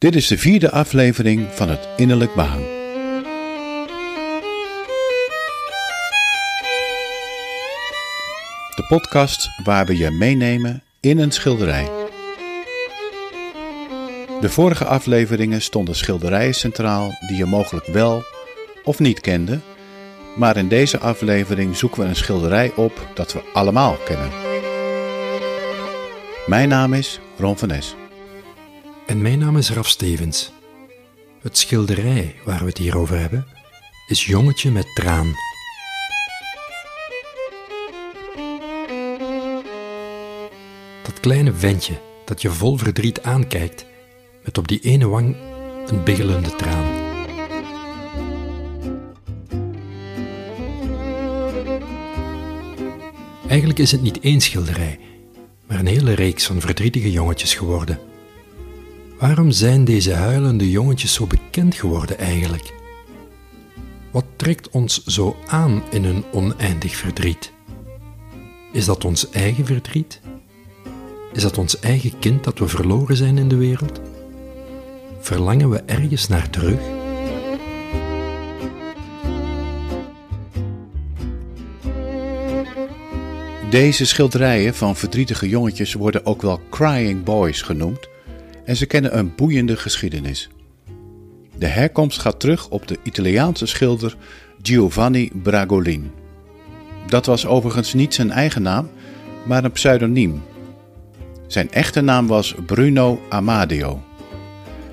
Dit is de vierde aflevering van het Innerlijk Behang. De podcast waar we je meenemen in een schilderij. De vorige afleveringen stonden schilderijen centraal die je mogelijk wel of niet kende, maar in deze aflevering zoeken we een schilderij op dat we allemaal kennen. Mijn naam is Ron van Es. En mijn naam is Raf Stevens. Het schilderij waar we het hier over hebben is Jongetje met traan. Dat kleine ventje dat je vol verdriet aankijkt, met op die ene wang een biggelende traan. Eigenlijk is het niet één schilderij, maar een hele reeks van verdrietige jongetjes geworden. Waarom zijn deze huilende jongetjes zo bekend geworden eigenlijk? Wat trekt ons zo aan in een oneindig verdriet? Is dat ons eigen verdriet? Is dat ons eigen kind dat we verloren zijn in de wereld? Verlangen we ergens naar terug? Deze schilderijen van verdrietige jongetjes worden ook wel crying boys genoemd en ze kennen een boeiende geschiedenis. De herkomst gaat terug op de Italiaanse schilder Giovanni Bragolin. Dat was overigens niet zijn eigen naam, maar een pseudoniem. Zijn echte naam was Bruno Amadeo.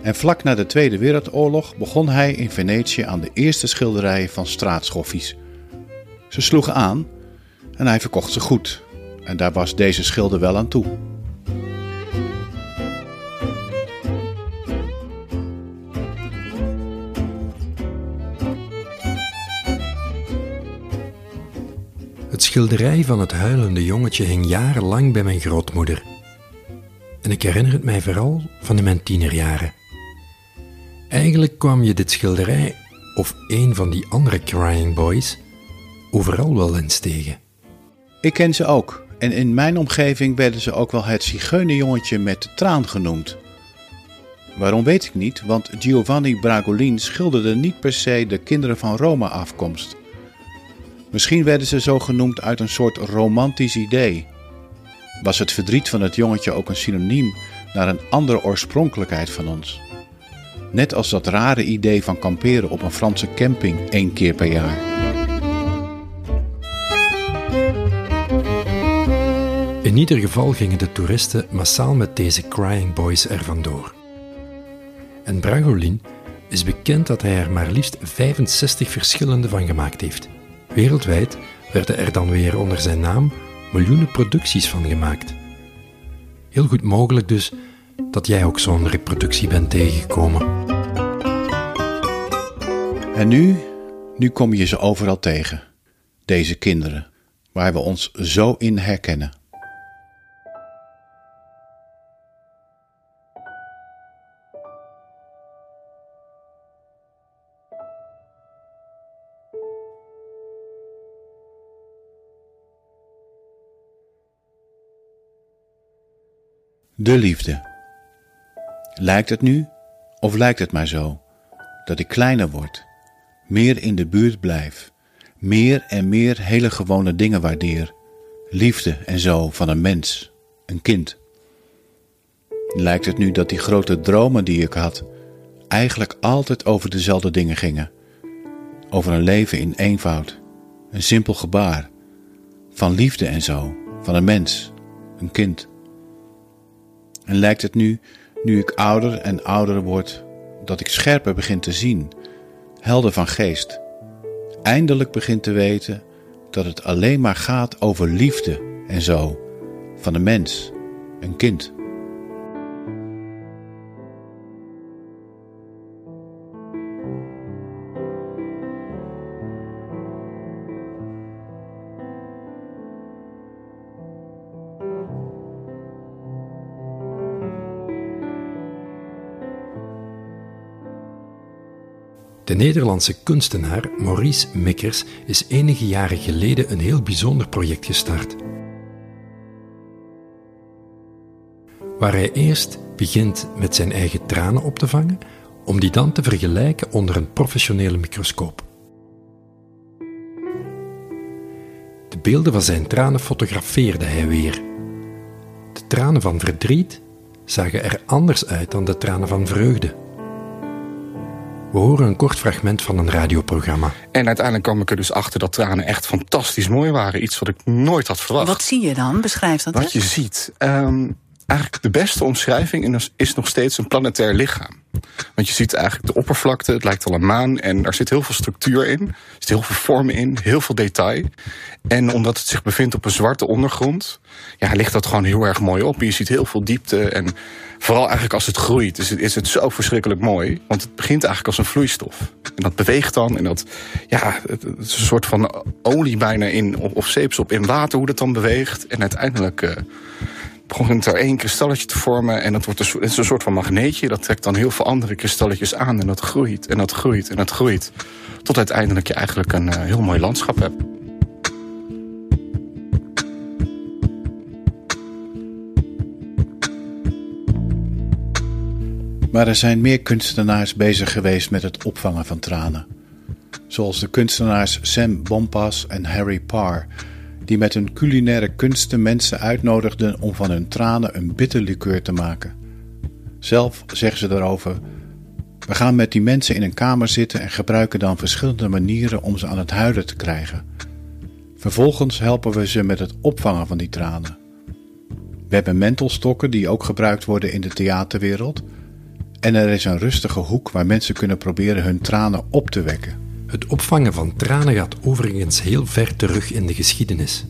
En vlak na de Tweede Wereldoorlog begon hij in Venetië aan de eerste schilderijen van straatschoffies. Ze sloegen aan en hij verkocht ze goed. En daar was deze schilder wel aan toe. Schilderij van het huilende jongetje hing jarenlang bij mijn grootmoeder. En ik herinner het mij vooral van in mijn tienerjaren. Eigenlijk kwam je dit schilderij, of een van die andere Crying Boys, overal wel eens tegen. Ik ken ze ook. En in mijn omgeving werden ze ook wel het zigeunerjongetje met de traan genoemd. Waarom weet ik niet, want Giovanni Bragolin schilderde niet per se de kinderen van Rome afkomst. Misschien werden ze zo genoemd uit een soort romantisch idee. Was het verdriet van het jongetje ook een synoniem naar een andere oorspronkelijkheid van ons? Net als dat rare idee van kamperen op een Franse camping één keer per jaar. In ieder geval gingen de toeristen massaal met deze Crying Boys er vandoor. En Bragolin is bekend dat hij er maar liefst 65 verschillende van gemaakt heeft. Wereldwijd werden er dan weer onder zijn naam miljoenen producties van gemaakt. Heel goed mogelijk dus dat jij ook zo'n reproductie bent tegengekomen. En nu, nu kom je ze overal tegen. Deze kinderen, waar we ons zo in herkennen. De liefde. Lijkt het nu, of lijkt het maar zo, dat ik kleiner word, meer in de buurt blijf, meer en meer hele gewone dingen waardeer, liefde en zo van een mens, een kind? Lijkt het nu dat die grote dromen die ik had, eigenlijk altijd over dezelfde dingen gingen? Over een leven in eenvoud, een simpel gebaar, van liefde en zo, van een mens, een kind? En lijkt het nu, nu ik ouder en ouder word, dat ik scherper begin te zien, helder van geest, eindelijk begin te weten dat het alleen maar gaat over liefde en zo, van een mens, een kind. De Nederlandse kunstenaar Maurice Mikkers is enige jaren geleden een heel bijzonder project gestart. Waar hij eerst begint met zijn eigen tranen op te vangen, om die dan te vergelijken onder een professionele microscoop. De beelden van zijn tranen fotografeerde hij weer. De tranen van verdriet zagen er anders uit dan de tranen van vreugde. We horen een kort fragment van een radioprogramma. En uiteindelijk kwam ik er dus achter dat tranen echt fantastisch mooi waren. Iets wat ik nooit had verwacht. Wat zie je dan? Beschrijf dat Wat eens. je ziet. ehm, eigenlijk de beste omschrijving is- nog steeds een planetair lichaam. Want je ziet eigenlijk de oppervlakte, het lijkt al een maan. En daar zit heel veel structuur in. Er zit heel veel vorm in, heel veel detail. En omdat het zich bevindt op een zwarte ondergrond... Ja, ligt dat gewoon heel erg mooi op. Je ziet heel veel diepte en vooral eigenlijk als het groeit... is het, is het zo verschrikkelijk mooi. Want het begint eigenlijk als een vloeistof. En dat beweegt dan en dat... Ja, het, is een soort van olie bijna in... of, of zeepsop in water, hoe dat dan beweegt. En uiteindelijk... eh, begint er één kristalletje te vormen en dat wordt een, soort- het is een soort van magneetje. Dat trekt dan heel veel andere kristalletjes aan en dat groeit en dat groeit en dat groeit. Tot uiteindelijk je eigenlijk een eh, heel mooi landschap hebt. Maar er zijn meer kunstenaars bezig geweest met het opvangen van tranen. Zoals de kunstenaars Sam Bompas en Harry Parr, die met hun culinaire kunsten mensen uitnodigden om van hun tranen een bitterlikeur te maken. Zelf zeggen ze daarover: We gaan met die mensen in een kamer zitten en gebruiken dan verschillende manieren om ze aan het huilen te krijgen. Vervolgens helpen we ze met het opvangen van die tranen. We hebben mentelstokken die ook gebruikt worden in de theaterwereld. En er is een rustige hoek waar mensen kunnen proberen hun tranen op te wekken. Het opvangen van tranen gaat overigens heel ver terug in de geschiedenis.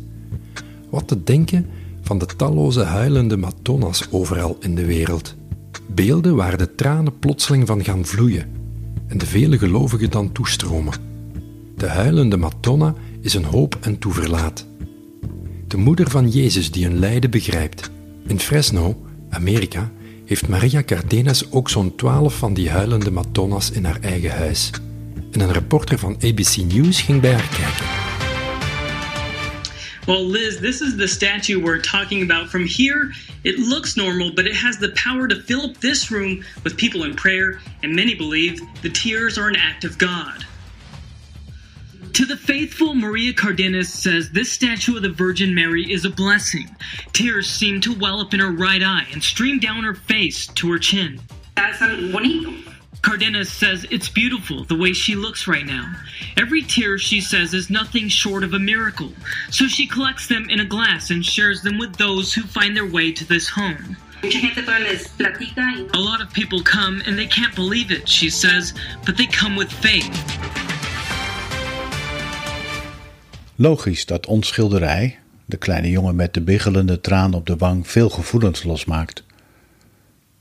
Wat te denken van de talloze huilende Madonna's overal in de wereld. Beelden waar de tranen plotseling van gaan vloeien en de vele gelovigen dan toestromen. De huilende Madonna is een hoop en toeverlaat. De moeder van Jezus die een lijden begrijpt. In Fresno, Amerika, heeft Maria Cardenas ook zo'n twaalf van die huilende Madonna's in haar eigen huis. En een reporter van ABC News ging bij haar kijken. Well, Liz, this is the statue we're talking about. From here, it looks normal, but it has the power to fill up this room with people in prayer, and many believe the tears are an act of God. To the faithful, Maria Cardenas says this statue of the Virgin Mary is a blessing. Tears seem to well up in her right eye and stream down her face to her chin. Es algo bonito. Cardenas says it's beautiful the way she looks right now. Every tear, she says, is nothing short of a miracle. So she collects them in a glass and shares them with those who find their way to this home. Mucha gente toda les platica y A lot of people come and they can't believe it, she says, but they come with faith. Logisch dat ons schilderij, de kleine jongen met de biggelende traan op de wang, veel gevoelens losmaakt.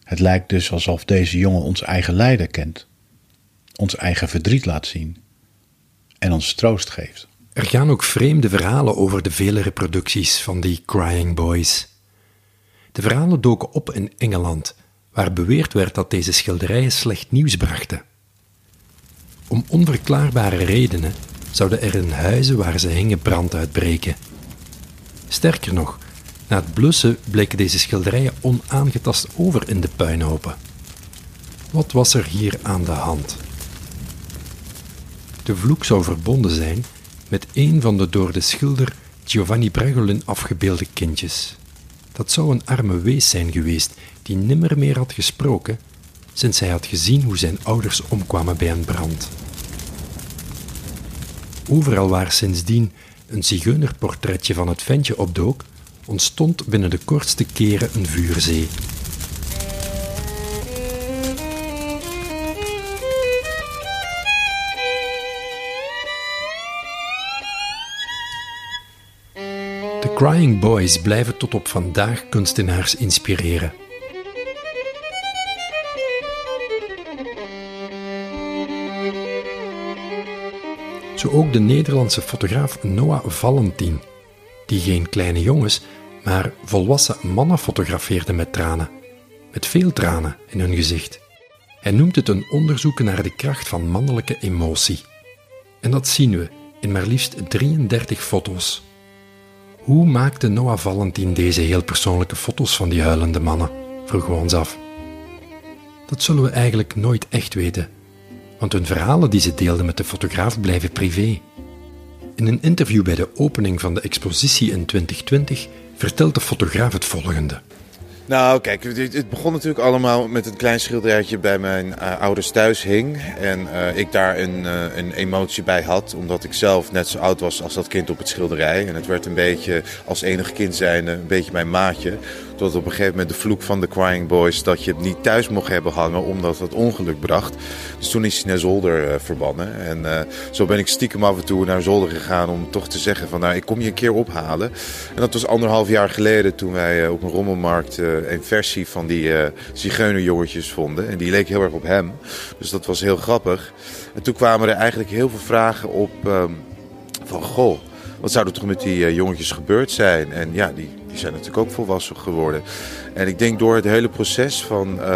Het lijkt dus alsof deze jongen ons eigen lijden kent, ons eigen verdriet laat zien en ons troost geeft. Er gaan ook vreemde verhalen over de vele reproducties van die Crying Boys. De verhalen doken op in Engeland, waar beweerd werd dat deze schilderijen slecht nieuws brachten. Om onverklaarbare redenen zouden er in huizen waar ze hingen brand uitbreken. Sterker nog, na het blussen bleken deze schilderijen onaangetast over in de puinhopen. Wat was er hier aan de hand? De vloek zou verbonden zijn met een van de door de schilder Giovanni Bragolin afgebeelde kindjes. Dat zou een arme wees zijn geweest die nimmer meer had gesproken sinds hij had gezien hoe zijn ouders omkwamen bij een brand. Overal waar sindsdien een zigeunerportretje van het ventje opdook, ontstond binnen de kortste keren een vuurzee. De Crying Boys blijven tot op vandaag kunstenaars inspireren. Zo ook de Nederlandse fotograaf Noah Valentin, die geen kleine jongens, maar volwassen mannen fotografeerde met tranen. Met veel tranen in hun gezicht. Hij noemt het een onderzoek naar de kracht van mannelijke emotie. En dat zien we in maar liefst 33 foto's. Hoe maakte Noah Valentin deze heel persoonlijke foto's van die huilende mannen? vroegen we ons af. Dat zullen we eigenlijk nooit echt weten, want hun verhalen die ze deelden met de fotograaf blijven privé. In een interview bij de opening van de expositie in 2020 vertelt de fotograaf het volgende. Nou, kijk, het begon natuurlijk allemaal met een klein schilderijtje bij mijn uh, ouders thuis hing. En uh, ik daar een, uh, een emotie bij had, omdat ik zelf net zo oud was als dat kind op het schilderij. En het werd een beetje, als enig kind zijn, een beetje mijn maatje. Tot op een gegeven moment de vloek van de Crying Boys dat je het niet thuis mocht hebben hangen omdat het ongeluk bracht. Dus toen is hij naar zolder uh, verbannen. En uh, zo ben ik stiekem af en toe naar zolder gegaan om toch te zeggen van nou ik kom je een keer ophalen. En dat was anderhalf jaar geleden toen wij uh, op een rommelmarkt een versie van die zigeunerjongetjes vonden. En die leek heel erg op hem. Dus dat was heel grappig. En toen kwamen er eigenlijk heel veel vragen op um, van goh, wat zou er toch met die jongetjes gebeurd zijn? En ja, die zijn natuurlijk ook volwassen geworden. En ik denk door het hele proces van uh,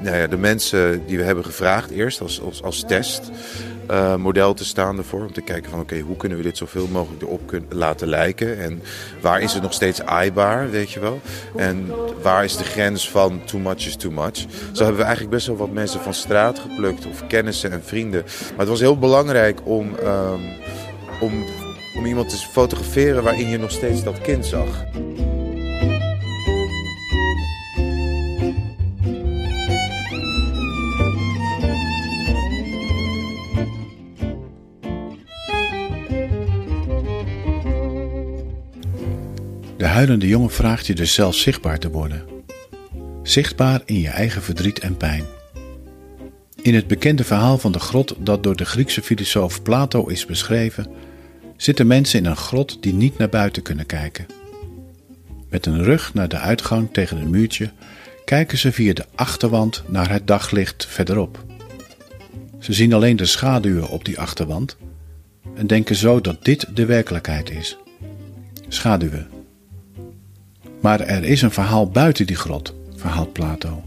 nou ja, de mensen die we hebben gevraagd, eerst als, als, als test. Uh, model te staan ervoor. Om te kijken van oké, hoe kunnen we dit zoveel mogelijk erop laten lijken. En waar is het nog steeds aaibaar, weet je wel. En waar is de grens van too much is too much. Zo hebben we eigenlijk best wel wat mensen van straat geplukt. Of kennissen en vrienden. Maar het was heel belangrijk om, um, om, om iemand te fotograferen waarin je nog steeds dat kind zag. De huilende jongen vraagt je dus zelf zichtbaar te worden. Zichtbaar in je eigen verdriet en pijn. In het bekende verhaal van de grot dat door de Griekse filosoof Plato is beschreven, zitten mensen in een grot die niet naar buiten kunnen kijken. Met een rug naar de uitgang tegen een muurtje kijken ze via de achterwand naar het daglicht verderop. Ze zien alleen de schaduwen op die achterwand en denken zo dat dit de werkelijkheid is. Schaduwen maar er is een verhaal buiten die grot, verhaalt Plato.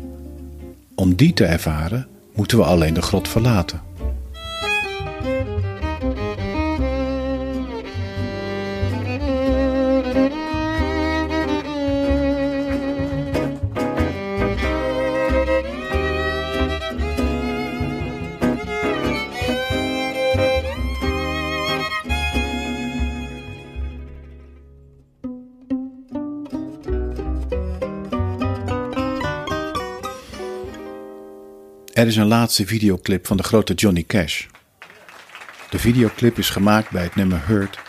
Om die te ervaren moeten we alleen de grot verlaten. Er is een laatste videoclip van de grote Johnny Cash. De videoclip is gemaakt bij het nummer Hurt,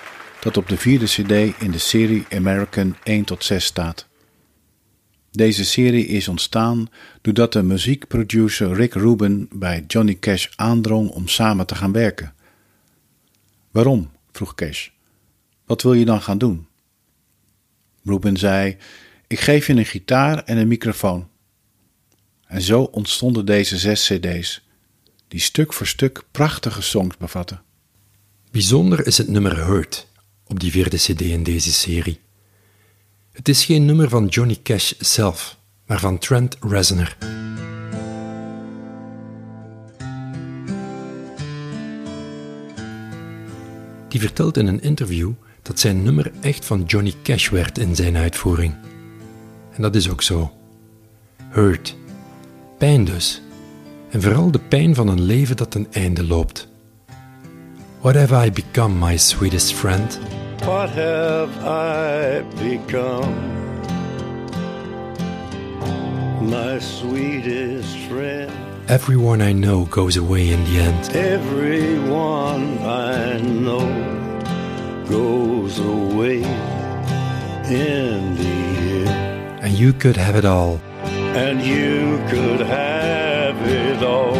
dat op de vierde CD in de serie American 1 tot 6 staat. Deze serie is ontstaan doordat de muziekproducer Rick Rubin bij Johnny Cash aandrong om samen te gaan werken. Waarom? vroeg Cash. Wat wil je dan gaan doen? Rubin zei: Ik geef je een gitaar en een microfoon. En zo ontstonden deze zes CD's, die stuk voor stuk prachtige songs bevatten. Bijzonder is het nummer Hurt op die vierde CD in deze serie. Het is geen nummer van Johnny Cash zelf, maar van Trent Reznor. Die vertelt in een interview dat zijn nummer echt van Johnny Cash werd in zijn uitvoering. En dat is ook zo. Hurt Pijn dus. En vooral de pijn van een leven dat ten einde loopt. What have I become, my sweetest friend? What have I become? My sweetest friend. Everyone I know goes away in the end. Everyone I know goes away in the end. And you could have it all. And you could have it all.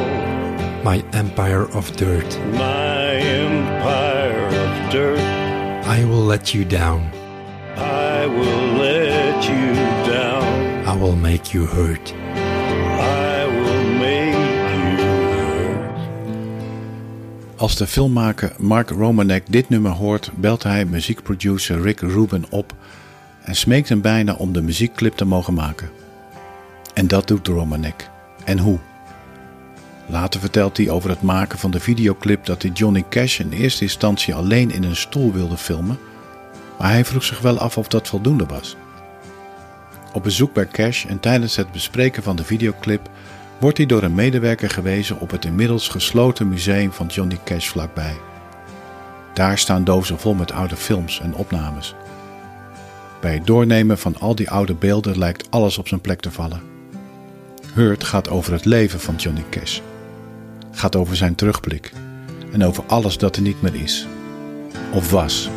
My empire of dirt. My empire of dirt. I will let you down. I will let you down. I will make you hurt. I will make you hurt. Als de filmmaker Mark Romanek dit nummer hoort, belt hij muziekproducer Rick Rubin op en smeekt hem bijna om de muziekclip te mogen maken. En dat doet Romanek. En hoe? Later vertelt hij over het maken van de videoclip dat hij Johnny Cash in eerste instantie alleen in een stoel wilde filmen, maar hij vroeg zich wel af of dat voldoende was. Op bezoek bij Cash en tijdens het bespreken van de videoclip wordt hij door een medewerker gewezen op het inmiddels gesloten museum van Johnny Cash vlakbij. Daar staan dozen vol met oude films en opnames. Bij het doornemen van al die oude beelden lijkt alles op zijn plek te vallen. Hurt gaat over het leven van Johnny Cash. Gaat over zijn terugblik en over alles dat er niet meer is. Of was,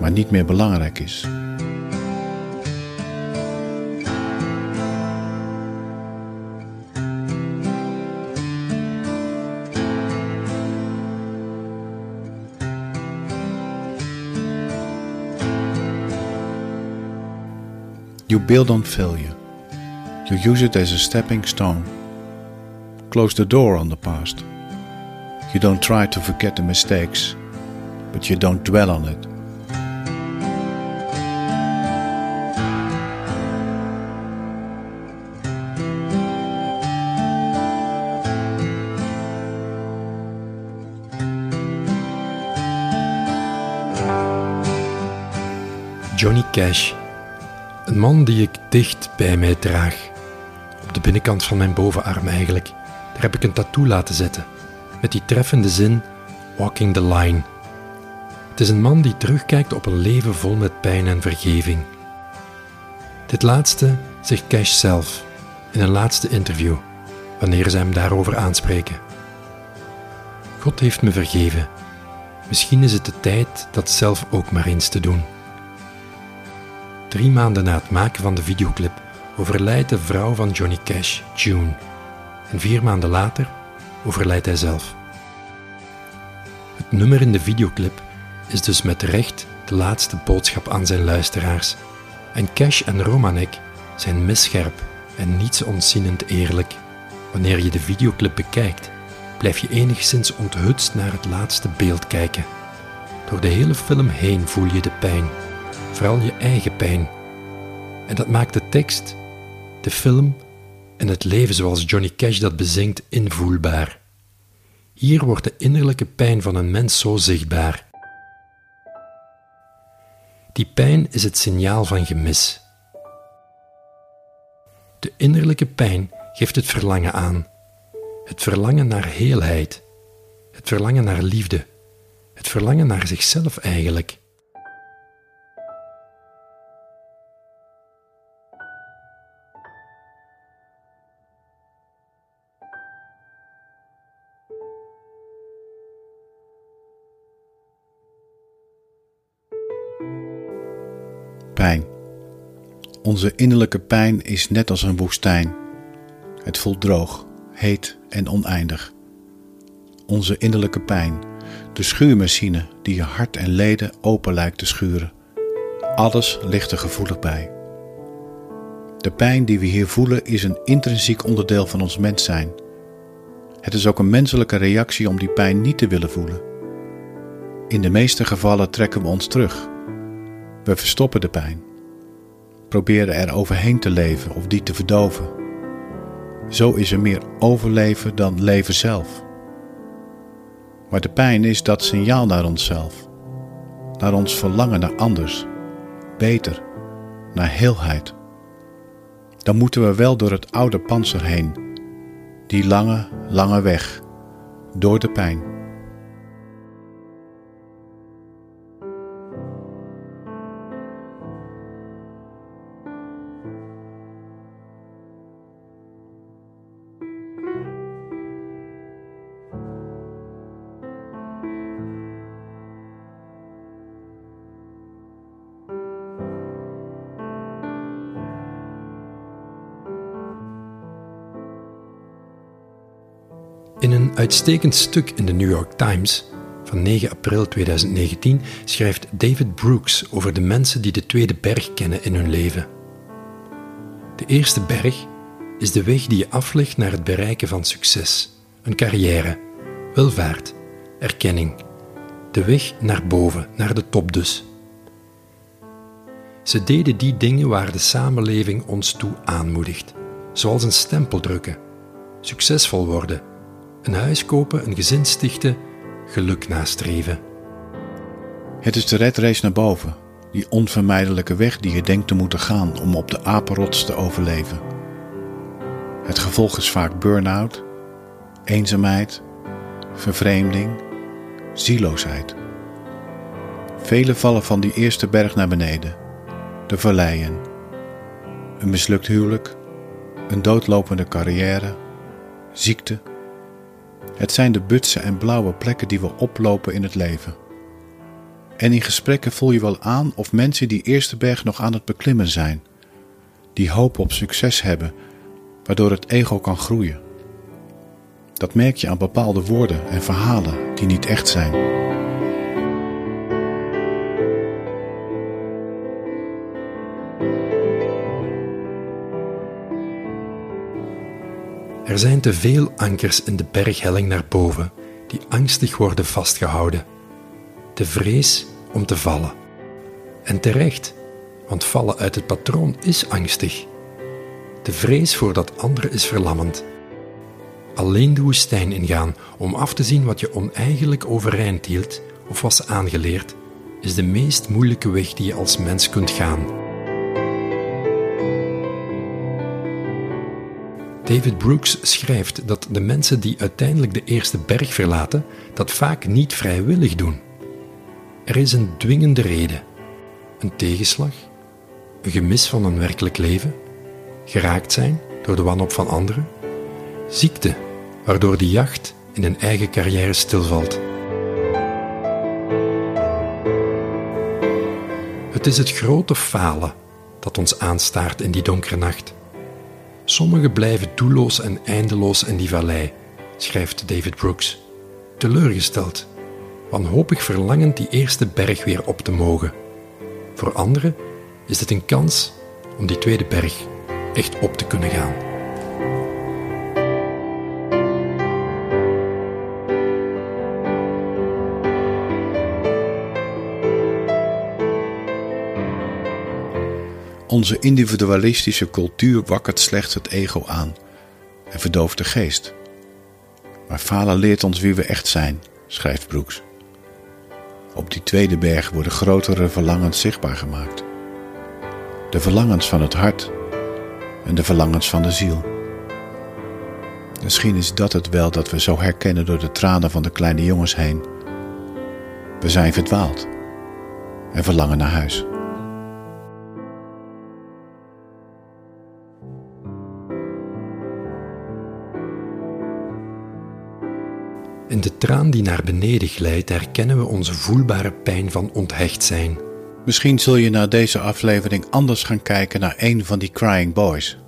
maar niet meer belangrijk is. You build on failure. You use it as a stepping stone. Close the door on the past. You don't try to forget the mistakes, but you don't dwell on it. Johnny Cash. Een man die ik dicht bij mij draag. De binnenkant van mijn bovenarm eigenlijk. Daar heb ik een tattoo laten zetten. Met die treffende zin: Walking the line. Het is een man die terugkijkt op een leven vol met pijn en vergeving. Dit laatste zegt Cash zelf in een laatste interview, wanneer ze hem daarover aanspreken. God heeft me vergeven. Misschien is het de tijd dat zelf ook maar eens te doen. Drie maanden na het maken van de videoclip overlijdt de vrouw van Johnny Cash, June. En vier maanden later overlijdt hij zelf. Het nummer in de videoclip is dus met recht de laatste boodschap aan zijn luisteraars. En Cash en Romanek zijn misscherp en niets ontzienend eerlijk. Wanneer je de videoclip bekijkt, blijf je enigszins onthutst naar het laatste beeld kijken. Door de hele film heen voel je de pijn vooral je eigen pijn. En dat maakt de tekst, de film en het leven zoals Johnny Cash dat bezingt invoelbaar. Hier wordt de innerlijke pijn van een mens zo zichtbaar. Die pijn is het signaal van gemis. De innerlijke pijn geeft het verlangen aan. Het verlangen naar heelheid. Het verlangen naar liefde. Het verlangen naar zichzelf eigenlijk. Onze innerlijke pijn is net als een woestijn. Het voelt droog, heet en oneindig. Onze innerlijke pijn, de schuurmachine die je hart en leden open lijkt te schuren. Alles ligt er gevoelig bij. De pijn die we hier voelen is een intrinsiek onderdeel van ons mens zijn. Het is ook een menselijke reactie om die pijn niet te willen voelen. In de meeste gevallen trekken we ons terug we verstoppen de pijn, proberen er overheen te leven of die te verdoven. Zo is er meer overleven dan leven zelf. Maar de pijn is dat signaal naar onszelf, naar ons verlangen naar anders, beter, naar heelheid. Dan moeten we wel door het oude panzer heen, die lange, lange weg, door de pijn. Uitstekend stuk in de New York Times van 9 april 2019 schrijft David Brooks over de mensen die de tweede berg kennen in hun leven. De eerste berg is de weg die je aflegt naar het bereiken van succes, een carrière, welvaart, erkenning. De weg naar boven, naar de top dus. Ze deden die dingen waar de samenleving ons toe aanmoedigt, zoals een stempel drukken, succesvol worden een huis kopen, een gezin stichten, geluk nastreven. Het is de redrace naar boven, die onvermijdelijke weg die je denkt te moeten gaan om op de apenrots te overleven. Het gevolg is vaak burn-out, eenzaamheid, vervreemding, zieloosheid. Velen vallen van die eerste berg naar beneden, de valleien. Een mislukt huwelijk, een doodlopende carrière, ziekte. Het zijn de butse en blauwe plekken die we oplopen in het leven. En in gesprekken voel je wel aan of mensen die eerste berg nog aan het beklimmen zijn, die hoop op succes hebben, waardoor het ego kan groeien. Dat merk je aan bepaalde woorden en verhalen die niet echt zijn. Er zijn te veel ankers in de berghelling naar boven die angstig worden vastgehouden. De vrees om te vallen. En terecht, want vallen uit het patroon is angstig. De vrees voor dat andere is verlammend. Alleen de woestijn ingaan om af te zien wat je oneigenlijk overeind hield of was aangeleerd, is de meest moeilijke weg die je als mens kunt gaan. David Brooks schrijft dat de mensen die uiteindelijk de eerste berg verlaten, dat vaak niet vrijwillig doen. Er is een dwingende reden: een tegenslag, een gemis van een werkelijk leven, geraakt zijn door de wanhoop van anderen, ziekte, waardoor de jacht in een eigen carrière stilvalt. Het is het grote falen dat ons aanstaart in die donkere nacht. Sommigen blijven doelloos en eindeloos in die vallei, schrijft David Brooks. Teleurgesteld, wanhopig verlangend die eerste berg weer op te mogen. Voor anderen is het een kans om die tweede berg echt op te kunnen gaan. Onze individualistische cultuur wakkert slechts het ego aan en verdooft de geest. Maar falen leert ons wie we echt zijn, schrijft Brooks. Op die tweede berg worden grotere verlangens zichtbaar gemaakt. De verlangens van het hart en de verlangens van de ziel. Misschien is dat het wel dat we zo herkennen door de tranen van de kleine jongens heen. We zijn verdwaald en verlangen naar huis. In de traan die naar beneden glijdt, herkennen we onze voelbare pijn van onthecht zijn. Misschien zul je na deze aflevering anders gaan kijken naar een van die crying boys.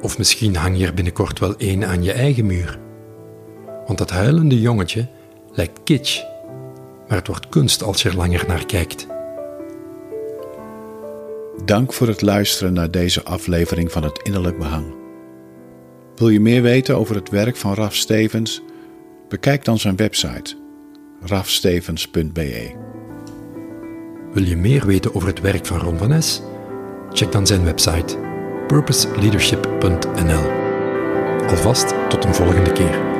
Of misschien hang je er binnenkort wel één aan je eigen muur. Want dat huilende jongetje lijkt kitsch, maar het wordt kunst als je er langer naar kijkt. Dank voor het luisteren naar deze aflevering van het Innerlijk Behang. Wil je meer weten over het werk van Raf Stevens? Bekijk dan zijn website rafstevens.be. Wil je meer weten over het werk van Ron van Es? Check dan zijn website purposeleadership.nl. Alvast tot een volgende keer.